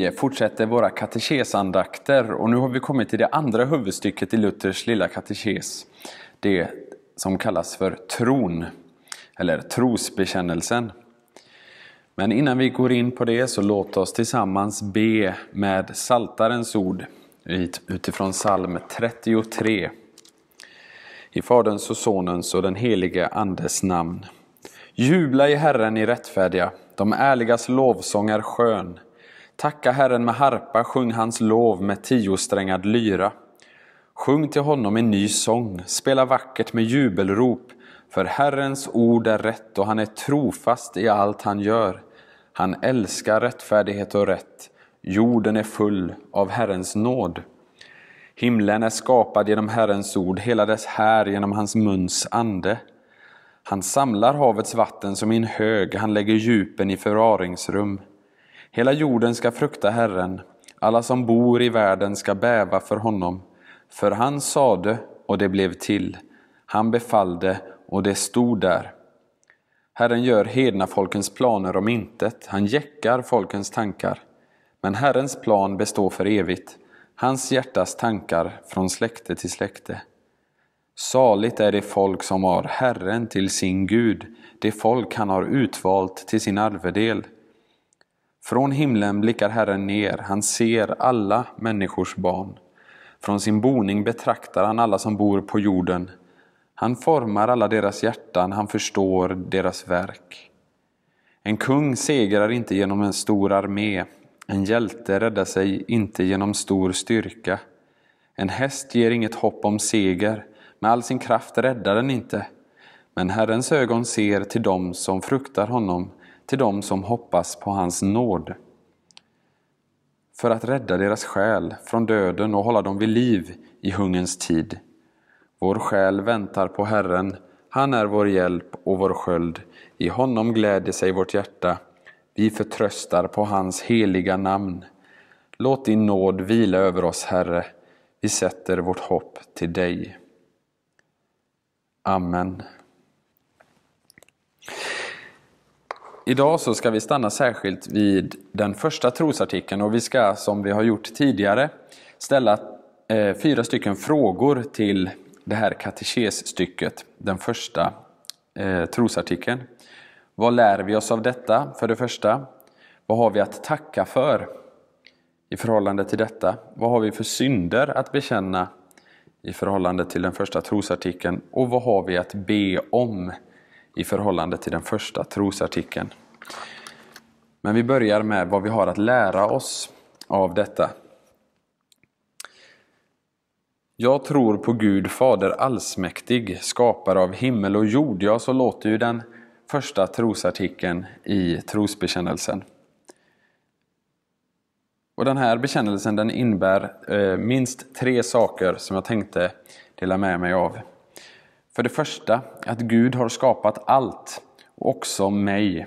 Vi fortsätter våra katekesandakter och nu har vi kommit till det andra huvudstycket i Luthers lilla katekes. Det som kallas för tron, eller trosbekännelsen. Men innan vi går in på det så låt oss tillsammans be med Saltarens ord utifrån psalm 33. I Faderns och Sonens och den helige Andes namn. Jubla i Herren i rättfärdiga, de ärligas lovsång är skön. Tacka Herren med harpa, sjung hans lov med tiosträngad lyra. Sjung till honom en ny sång, spela vackert med jubelrop, för Herrens ord är rätt och han är trofast i allt han gör. Han älskar rättfärdighet och rätt, jorden är full av Herrens nåd. Himlen är skapad genom Herrens ord, hela dess här genom hans muns ande. Han samlar havets vatten som i en hög, han lägger djupen i förvaringsrum. Hela jorden ska frukta Herren, alla som bor i världen ska bäva för honom. För han sade, och det blev till. Han befallde, och det stod där. Herren gör hedna folkens planer om intet, han jäckar folkens tankar. Men Herrens plan består för evigt, hans hjärtas tankar från släkte till släkte. Saligt är det folk som har Herren till sin Gud, det folk han har utvalt till sin arvedel. Från himlen blickar Herren ner, han ser alla människors barn. Från sin boning betraktar han alla som bor på jorden. Han formar alla deras hjärtan, han förstår deras verk. En kung segrar inte genom en stor armé, en hjälte räddar sig inte genom stor styrka. En häst ger inget hopp om seger, med all sin kraft räddar den inte. Men Herrens ögon ser till dem som fruktar honom, till dem som hoppas på hans nåd. För att rädda deras själ från döden och hålla dem vid liv i hungerns tid. Vår själ väntar på Herren, han är vår hjälp och vår sköld. I honom gläder sig vårt hjärta. Vi förtröstar på hans heliga namn. Låt din nåd vila över oss, Herre. Vi sätter vårt hopp till dig. Amen. Idag så ska vi stanna särskilt vid den första trosartikeln och vi ska, som vi har gjort tidigare, ställa eh, fyra stycken frågor till det här katekesstycket, den första eh, trosartikeln. Vad lär vi oss av detta, för det första? Vad har vi att tacka för i förhållande till detta? Vad har vi för synder att bekänna i förhållande till den första trosartikeln? Och vad har vi att be om i förhållande till den första trosartikeln? Men vi börjar med vad vi har att lära oss av detta. Jag tror på Gud Fader allsmäktig, skapare av himmel och jord. Ja, så låter ju den första trosartikeln i trosbekännelsen. Och den här bekännelsen den innebär eh, minst tre saker som jag tänkte dela med mig av. För det första, att Gud har skapat allt, också mig.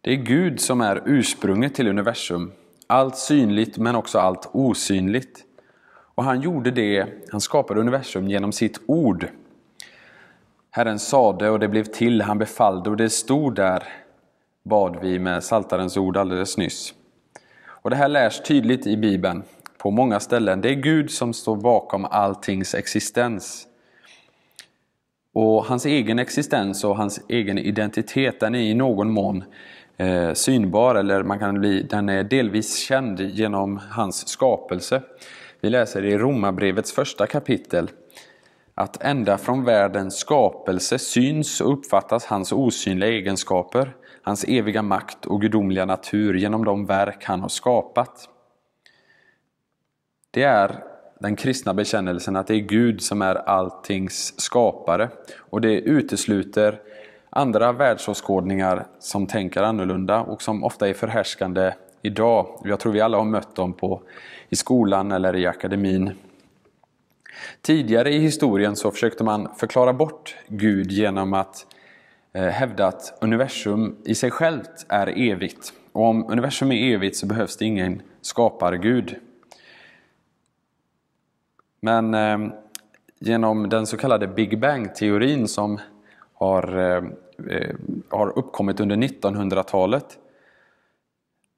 Det är Gud som är ursprunget till universum. Allt synligt men också allt osynligt. Och han gjorde det, han skapade universum genom sitt ord. Herren sade och det blev till, han befallde och det stod där, bad vi med Saltarens ord alldeles nyss. Och det här lärs tydligt i Bibeln på många ställen. Det är Gud som står bakom alltings existens. Och hans egen existens och hans egen identitet den är i någon mån eh, synbar eller man kan bli, den är delvis känd genom hans skapelse. Vi läser i Romarbrevets första kapitel att ända från världens skapelse syns och uppfattas hans osynliga egenskaper, hans eviga makt och gudomliga natur genom de verk han har skapat. Det är den kristna bekännelsen att det är Gud som är alltings skapare och det utesluter andra världsåskådningar som tänker annorlunda och som ofta är förhärskande idag. Jag tror vi alla har mött dem på, i skolan eller i akademin. Tidigare i historien så försökte man förklara bort Gud genom att eh, hävda att universum i sig självt är evigt. Och om universum är evigt så behövs det ingen skapargud. Men eh, genom den så kallade Big Bang-teorin som har, eh, eh har uppkommit under 1900-talet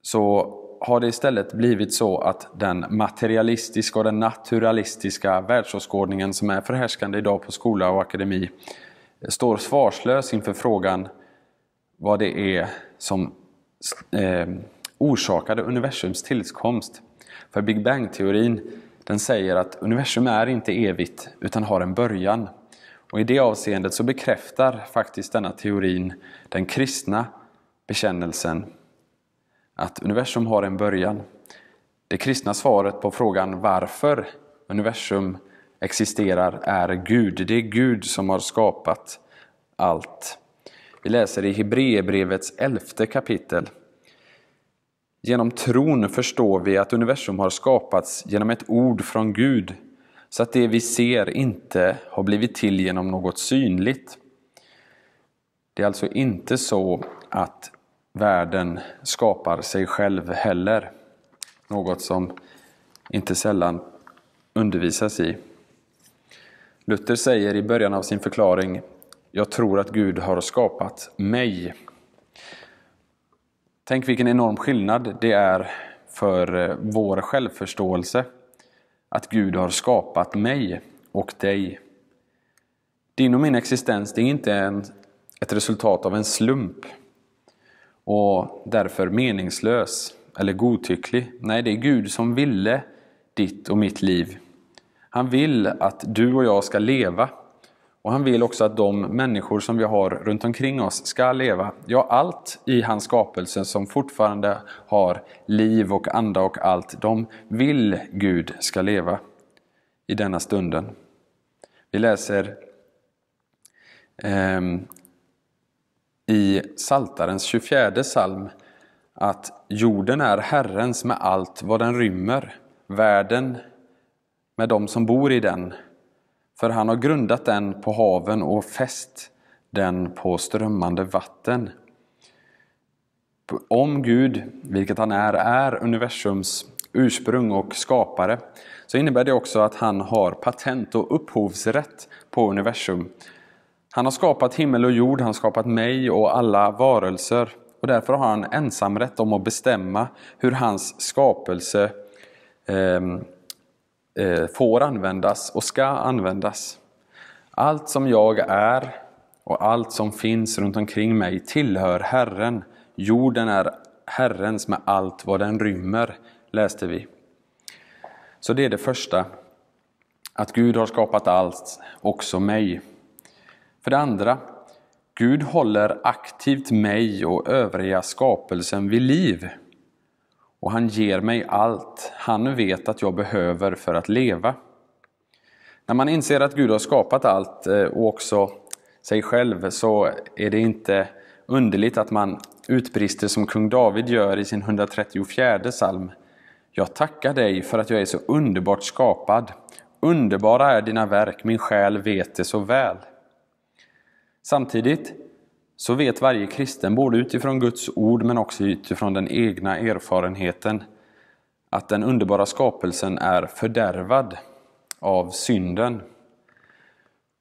så har det istället blivit så att den materialistiska och den naturalistiska världsåskådningen som är förhärskande idag på skola och akademi står svarslös inför frågan vad det är som eh, orsakade universums tillkomst. För Big Bang-teorin den säger att universum är inte evigt utan har en början. Och I det avseendet så bekräftar faktiskt denna teorin den kristna bekännelsen att universum har en början. Det kristna svaret på frågan varför universum existerar är Gud. Det är Gud som har skapat allt. Vi läser i Hebreerbrevets elfte kapitel. Genom tron förstår vi att universum har skapats genom ett ord från Gud, så att det vi ser inte har blivit till genom något synligt. Det är alltså inte så att världen skapar sig själv heller. Något som inte sällan undervisas i. Luther säger i början av sin förklaring Jag tror att Gud har skapat mig. Tänk vilken enorm skillnad det är för eh, vår självförståelse att Gud har skapat mig och dig. Din och min existens det är inte en, ett resultat av en slump och därför meningslös eller godtycklig. Nej, det är Gud som ville ditt och mitt liv. Han vill att du och jag ska leva. Och han vill också att de människor som vi har runt omkring oss ska leva. Ja, allt i hans skapelse som fortfarande har liv och anda och allt, de vill Gud ska leva i denna stunden. Vi läser eh, i Saltarens 24 psalm att jorden är Herrens med allt vad den rymmer, världen med de som bor i den. För han har grundat den på haven och fäst den på strömmande vatten. Om Gud, vilket han är, är universums ursprung och skapare, så innebär det också att han har patent och upphovsrätt på universum. Han har skapat himmel och jord, han har skapat mig och alla varelser och därför har han ensamrätt om att bestämma hur hans skapelse eh, Eh, får användas och ska användas. Allt som jag är och allt som finns runt omkring mig tillhör Herren. Jorden är Herrens med allt vad den rymmer, läste vi. Så det är det första, att Gud har skapat allt, också mig. För det andra, Gud håller aktivt mig och övriga skapelsen vid liv. Och han ger mig allt han vet att jag behöver för att leva. När man inser att Gud har skapat allt eh, och också sig själv så är det inte underligt att man utbrister som kung David gör i sin 134 psalm. Jag tackar dig för att jag är så underbart skapad. Underbara är dina verk, min själ vet det så väl. Samtidigt så vet varje kristen, både utifrån Guds ord men också utifrån den egna erfarenheten, att den underbara skapelsen är fördärvad av synden.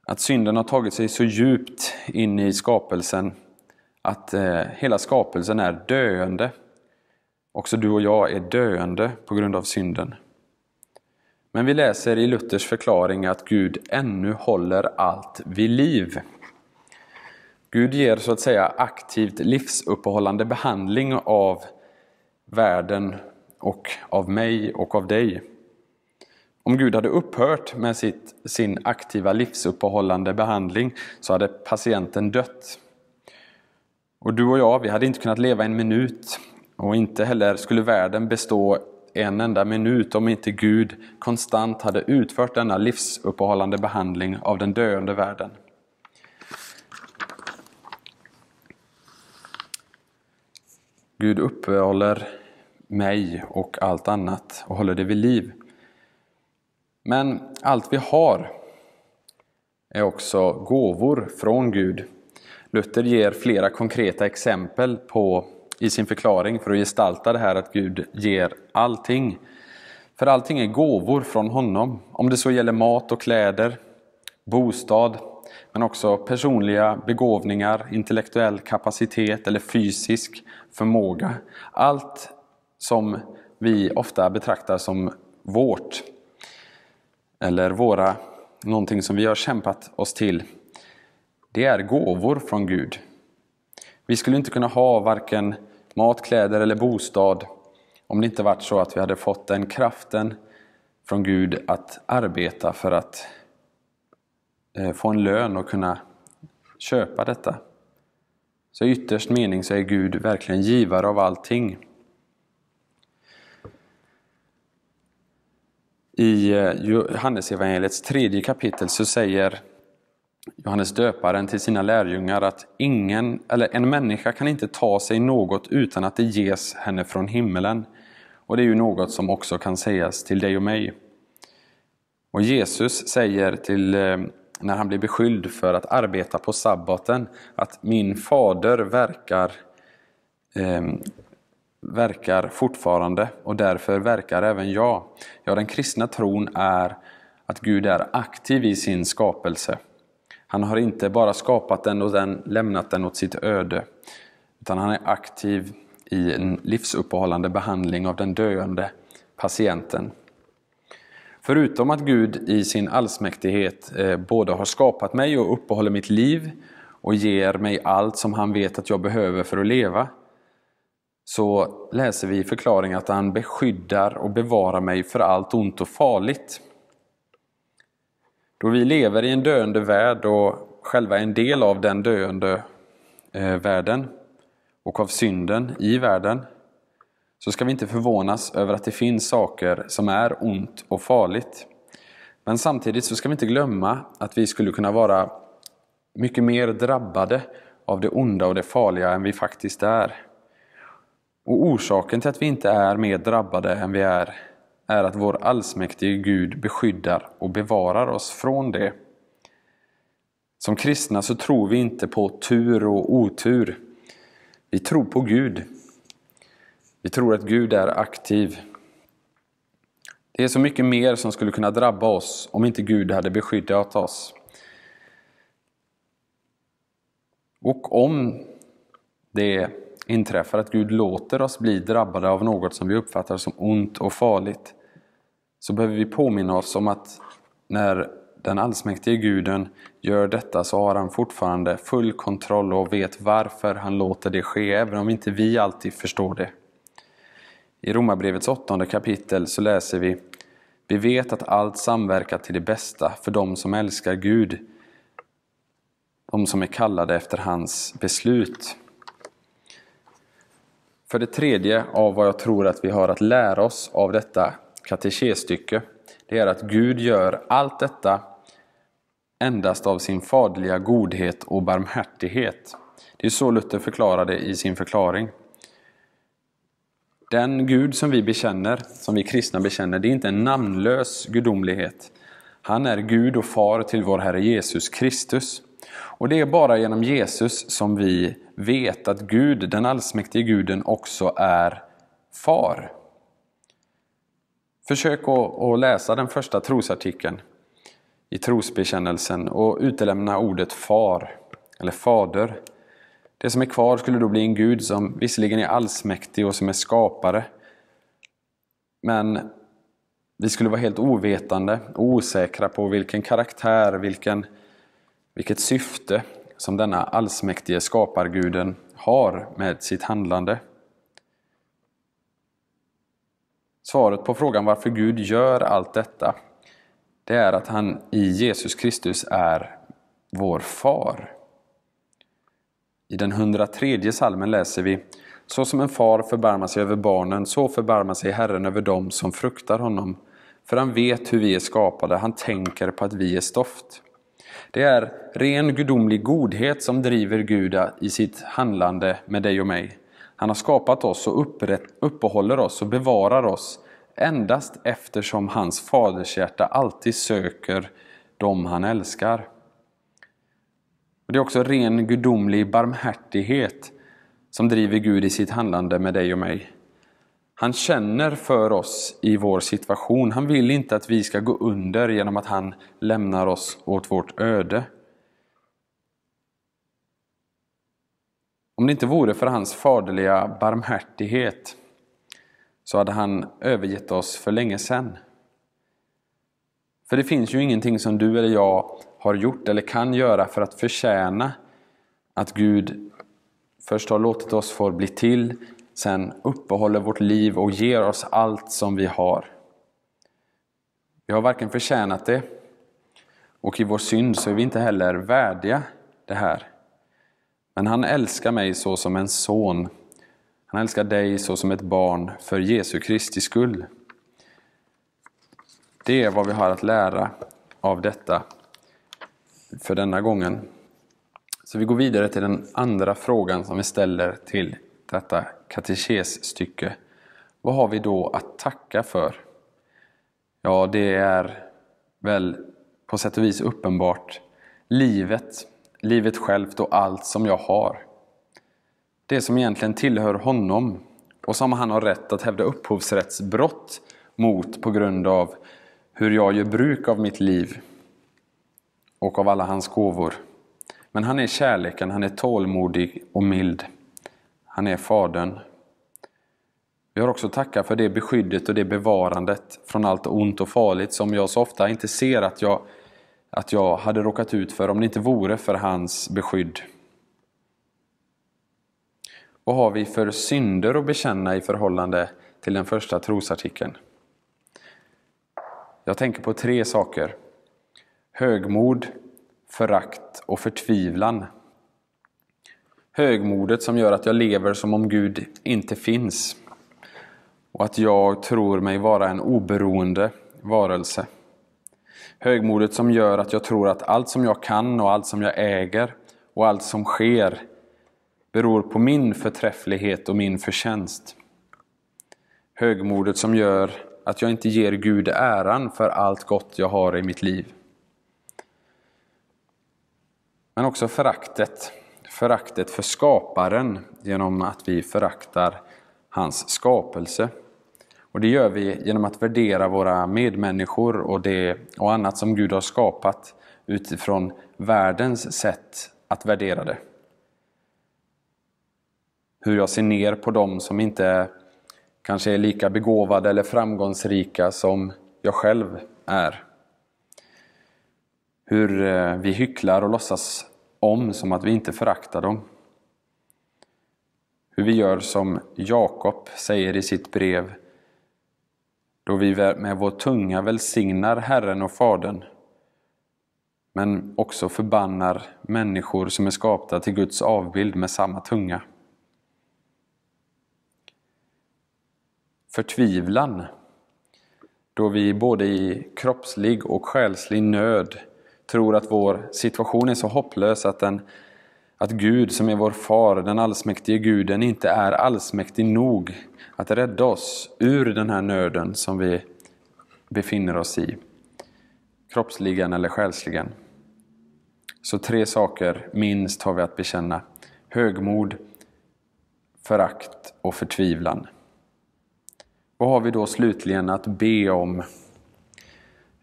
Att synden har tagit sig så djupt in i skapelsen att eh, hela skapelsen är döende. Också du och jag är döende på grund av synden. Men vi läser i Luthers förklaring att Gud ännu håller allt vid liv. Gud ger så att säga aktivt livsuppehållande behandling av världen och av mig och av dig. Om Gud hade upphört med sitt, sin aktiva livsuppehållande behandling så hade patienten dött. Och du och jag, vi hade inte kunnat leva en minut och inte heller skulle världen bestå en enda minut om inte Gud konstant hade utfört denna livsuppehållande behandling av den döende världen. Gud uppehåller mig och allt annat och håller det vid liv. Men allt vi har är också gåvor från Gud. Luther ger flera konkreta exempel på, i sin förklaring för att gestalta det här att Gud ger allting. För allting är gåvor från honom. Om det så gäller mat och kläder, bostad, men också personliga begåvningar, intellektuell kapacitet eller fysisk förmåga. Allt som vi ofta betraktar som vårt, eller våra, någonting som vi har kämpat oss till, det är gåvor från Gud. Vi skulle inte kunna ha varken mat, kläder eller bostad om det inte varit så att vi hade fått den kraften från Gud att arbeta för att eh, få en lön och kunna köpa detta. Så i ytterst mening så är Gud verkligen givare av allting. I eh, Johannesevangeliets tredje kapitel så säger Johannes döparen till sina lärjungar att ingen, eller en människa kan inte ta sig något utan att det ges henne från himmelen. Och det är ju något som också kan sägas till dig och mig. Och Jesus säger till, eh, när han blir beskylld för att arbeta på sabbaten, att min fader verkar, eh, verkar fortfarande och därför verkar även jag. Ja, den kristna tron är att Gud är aktiv i sin skapelse. Han har inte bara skapat den och den, lämnat den åt sitt öde, utan han är aktiv i en livsuppehållande behandling av den döende patienten. Förutom att Gud i sin allsmäktighet eh, både har skapat mig och uppehåller mitt liv och ger mig allt som han vet att jag behöver för att leva, så läser vi i förklaringen att han beskyddar och bevarar mig för allt ont och farligt. Då vi lever i en döende värld och själva är en del av den döende eh, världen och av synden i världen, så ska vi inte förvånas över att det finns saker som är ont och farligt. Men samtidigt så ska vi inte glömma att vi skulle kunna vara mycket mer drabbade av det onda och det farliga än vi faktiskt är. Och orsaken till att vi inte är mer drabbade än vi är, är att vår allsmäktige Gud beskyddar och bevarar oss från det. Som kristna så tror vi inte på tur och otur. Vi tror på Gud. Vi tror att Gud är aktiv. Det är så mycket mer som skulle kunna drabba oss om inte Gud hade beskyddat oss. Och om det inträffar att Gud låter oss bli drabbade av något som vi uppfattar som ont och farligt, så behöver vi påminna oss om att när den allsmäktige guden gör detta så har han fortfarande full kontroll och vet varför han låter det ske, även om inte vi alltid förstår det. I Romarbrevets åttonde kapitel så läser vi Vi vet att allt samverkar till det bästa för dem som älskar Gud, de som är kallade efter hans beslut. För det tredje av vad jag tror att vi har att lära oss av detta katekesstycke, det är att Gud gör allt detta endast av sin faderliga godhet och barmhärtighet. Det är så Luther förklarade i sin förklaring. Den Gud som vi bekänner, som vi kristna bekänner, det är inte en namnlös gudomlighet. Han är Gud och far till vår Herre Jesus Kristus. Och det är bara genom Jesus som vi vet att Gud, den allsmäktige guden, också är far. Försök att läsa den första trosartikeln i trosbekännelsen och utelämna ordet far eller fader. Det som är kvar skulle då bli en Gud som visserligen är allsmäktig och som är skapare. Men vi skulle vara helt ovetande och osäkra på vilken karaktär, vilken, vilket syfte som denna allsmäktige skaparguden har med sitt handlande. Svaret på frågan varför Gud gör allt detta, det är att han i Jesus Kristus är vår far. I den 103 salmen läser vi Så som en far förbarmar sig över barnen, så förbarmar sig Herren över dem som fruktar honom. För han vet hur vi är skapade, han tänker på att vi är stoft. Det är ren gudomlig godhet som driver Gud i sitt handlande med dig och mig. Han har skapat oss och upprätt, uppehåller oss och bevarar oss endast eftersom hans fadershjärta alltid söker dem han älskar. Det är också ren gudomlig barmhärtighet som driver Gud i sitt handlande med dig och mig. Han känner för oss i vår situation. Han vill inte att vi ska gå under genom att han lämnar oss åt vårt öde. Om det inte vore för hans faderliga barmhärtighet så hade han övergett oss för länge sedan. För det finns ju ingenting som du eller jag har gjort eller kan göra för att förtjäna att Gud först har låtit oss få bli till, sen uppehåller vårt liv och ger oss allt som vi har. Vi har varken förtjänat det och i vår synd så är vi inte heller värdiga det här. Men han älskar mig så som en son. Han älskar dig så som ett barn för Jesu Kristi skull. Det är vad vi har att lära av detta för denna gången. Så vi går vidare till den andra frågan som vi ställer till detta katekesstycke. Vad har vi då att tacka för? Ja, det är väl på sätt och vis uppenbart livet, livet självt och allt som jag har. Det som egentligen tillhör honom och som han har rätt att hävda upphovsrättsbrott mot på grund av hur jag gör bruk av mitt liv och av alla hans gåvor. Men han är kärleken, han är tålmodig och mild. Han är Fadern. Vi har också tacka för det beskyddet och det bevarandet från allt ont och farligt som jag så ofta inte ser att jag, att jag hade råkat ut för om det inte vore för hans beskydd. Vad har vi för synder att bekänna i förhållande till den första trosartikeln? Jag tänker på tre saker. Högmod, förakt och förtvivlan. Högmodet som gör att jag lever som om Gud inte finns och att jag tror mig vara en oberoende varelse. Högmodet som gör att jag tror att allt som jag kan och allt som jag äger och allt som sker beror på min förträfflighet och min förtjänst. Högmodet som gör att jag inte ger Gud äran för allt gott jag har i mitt liv. Men också föraktet. Föraktet för skaparen genom att vi föraktar hans skapelse. Och Det gör vi genom att värdera våra medmänniskor och det och annat som Gud har skapat utifrån världens sätt att värdera det. Hur jag ser ner på dem som inte kanske är lika begåvade eller framgångsrika som jag själv är. Hur eh, vi hycklar och låtsas om som att vi inte föraktar dem. Hur vi gör som Jakob säger i sitt brev då vi med vår tunga välsignar Herren och Fadern men också förbannar människor som är skapta till Guds avbild med samma tunga. Förtvivlan, då vi både i kroppslig och själslig nöd tror att vår situation är så hopplös att, den, att Gud som är vår far, den allsmäktige guden, inte är allsmäktig nog att rädda oss ur den här nöden som vi befinner oss i. Kroppsligen eller själsligen. Så tre saker minst har vi att bekänna. Högmod, förakt och förtvivlan. Vad har vi då slutligen att be om?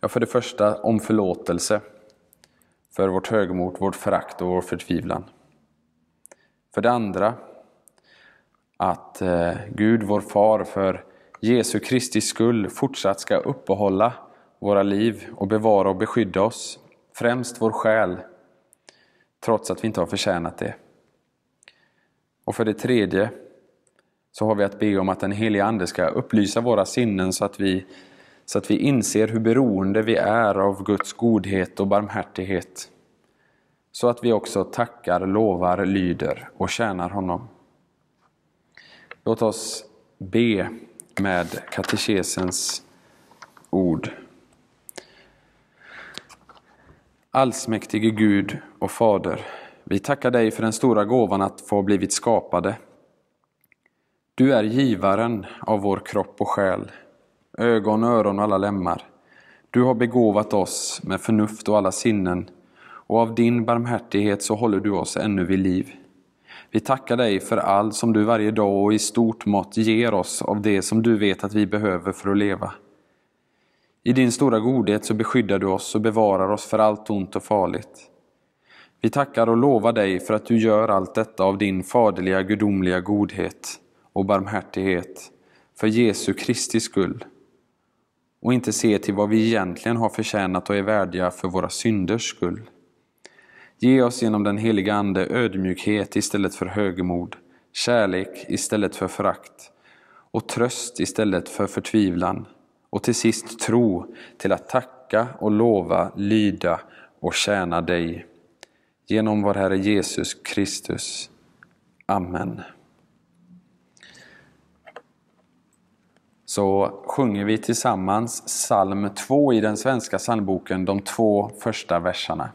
Ja, för det första om förlåtelse för vårt högmod, vårt förakt och vår förtvivlan. För det andra att eh, Gud, vår far, för Jesu Kristi skull fortsatt ska uppehålla våra liv och bevara och beskydda oss, främst vår själ, trots att vi inte har förtjänat det. Och för det tredje så har vi att be om att den helige Ande ska upplysa våra sinnen så att vi, så att vi inser hur beroende vi är av Guds godhet och barmhärtighet. Så att vi också tackar, lovar, lyder och tjänar honom. Låt oss be med katekesens ord. Allsmäktige Gud och Fader, vi tackar dig för den stora gåvan att få blivit skapade du är givaren av vår kropp och själ, ögon, öron och alla lemmar. Du har begåvat oss med förnuft och alla sinnen och av din barmhärtighet så håller du oss ännu vid liv. Vi tackar dig för allt som du varje dag och i stort mått ger oss av det som du vet att vi behöver för att leva. I din stora godhet så beskyddar du oss och bevarar oss för allt ont och farligt. Vi tackar och lovar dig för att du gör allt detta av din faderliga gudomliga godhet och barmhärtighet för Jesu Kristi skull och inte se till vad vi egentligen har förtjänat och är värdiga för våra synders skull. Ge oss genom den heliga Ande ödmjukhet istället för högmod, kärlek istället för förakt och tröst istället för förtvivlan och till sist tro till att tacka och lova, lyda och tjäna dig. Genom vår Herre Jesus Kristus. Amen. Så sjunger vi tillsammans psalm 2 i den svenska psalmboken, de två första verserna.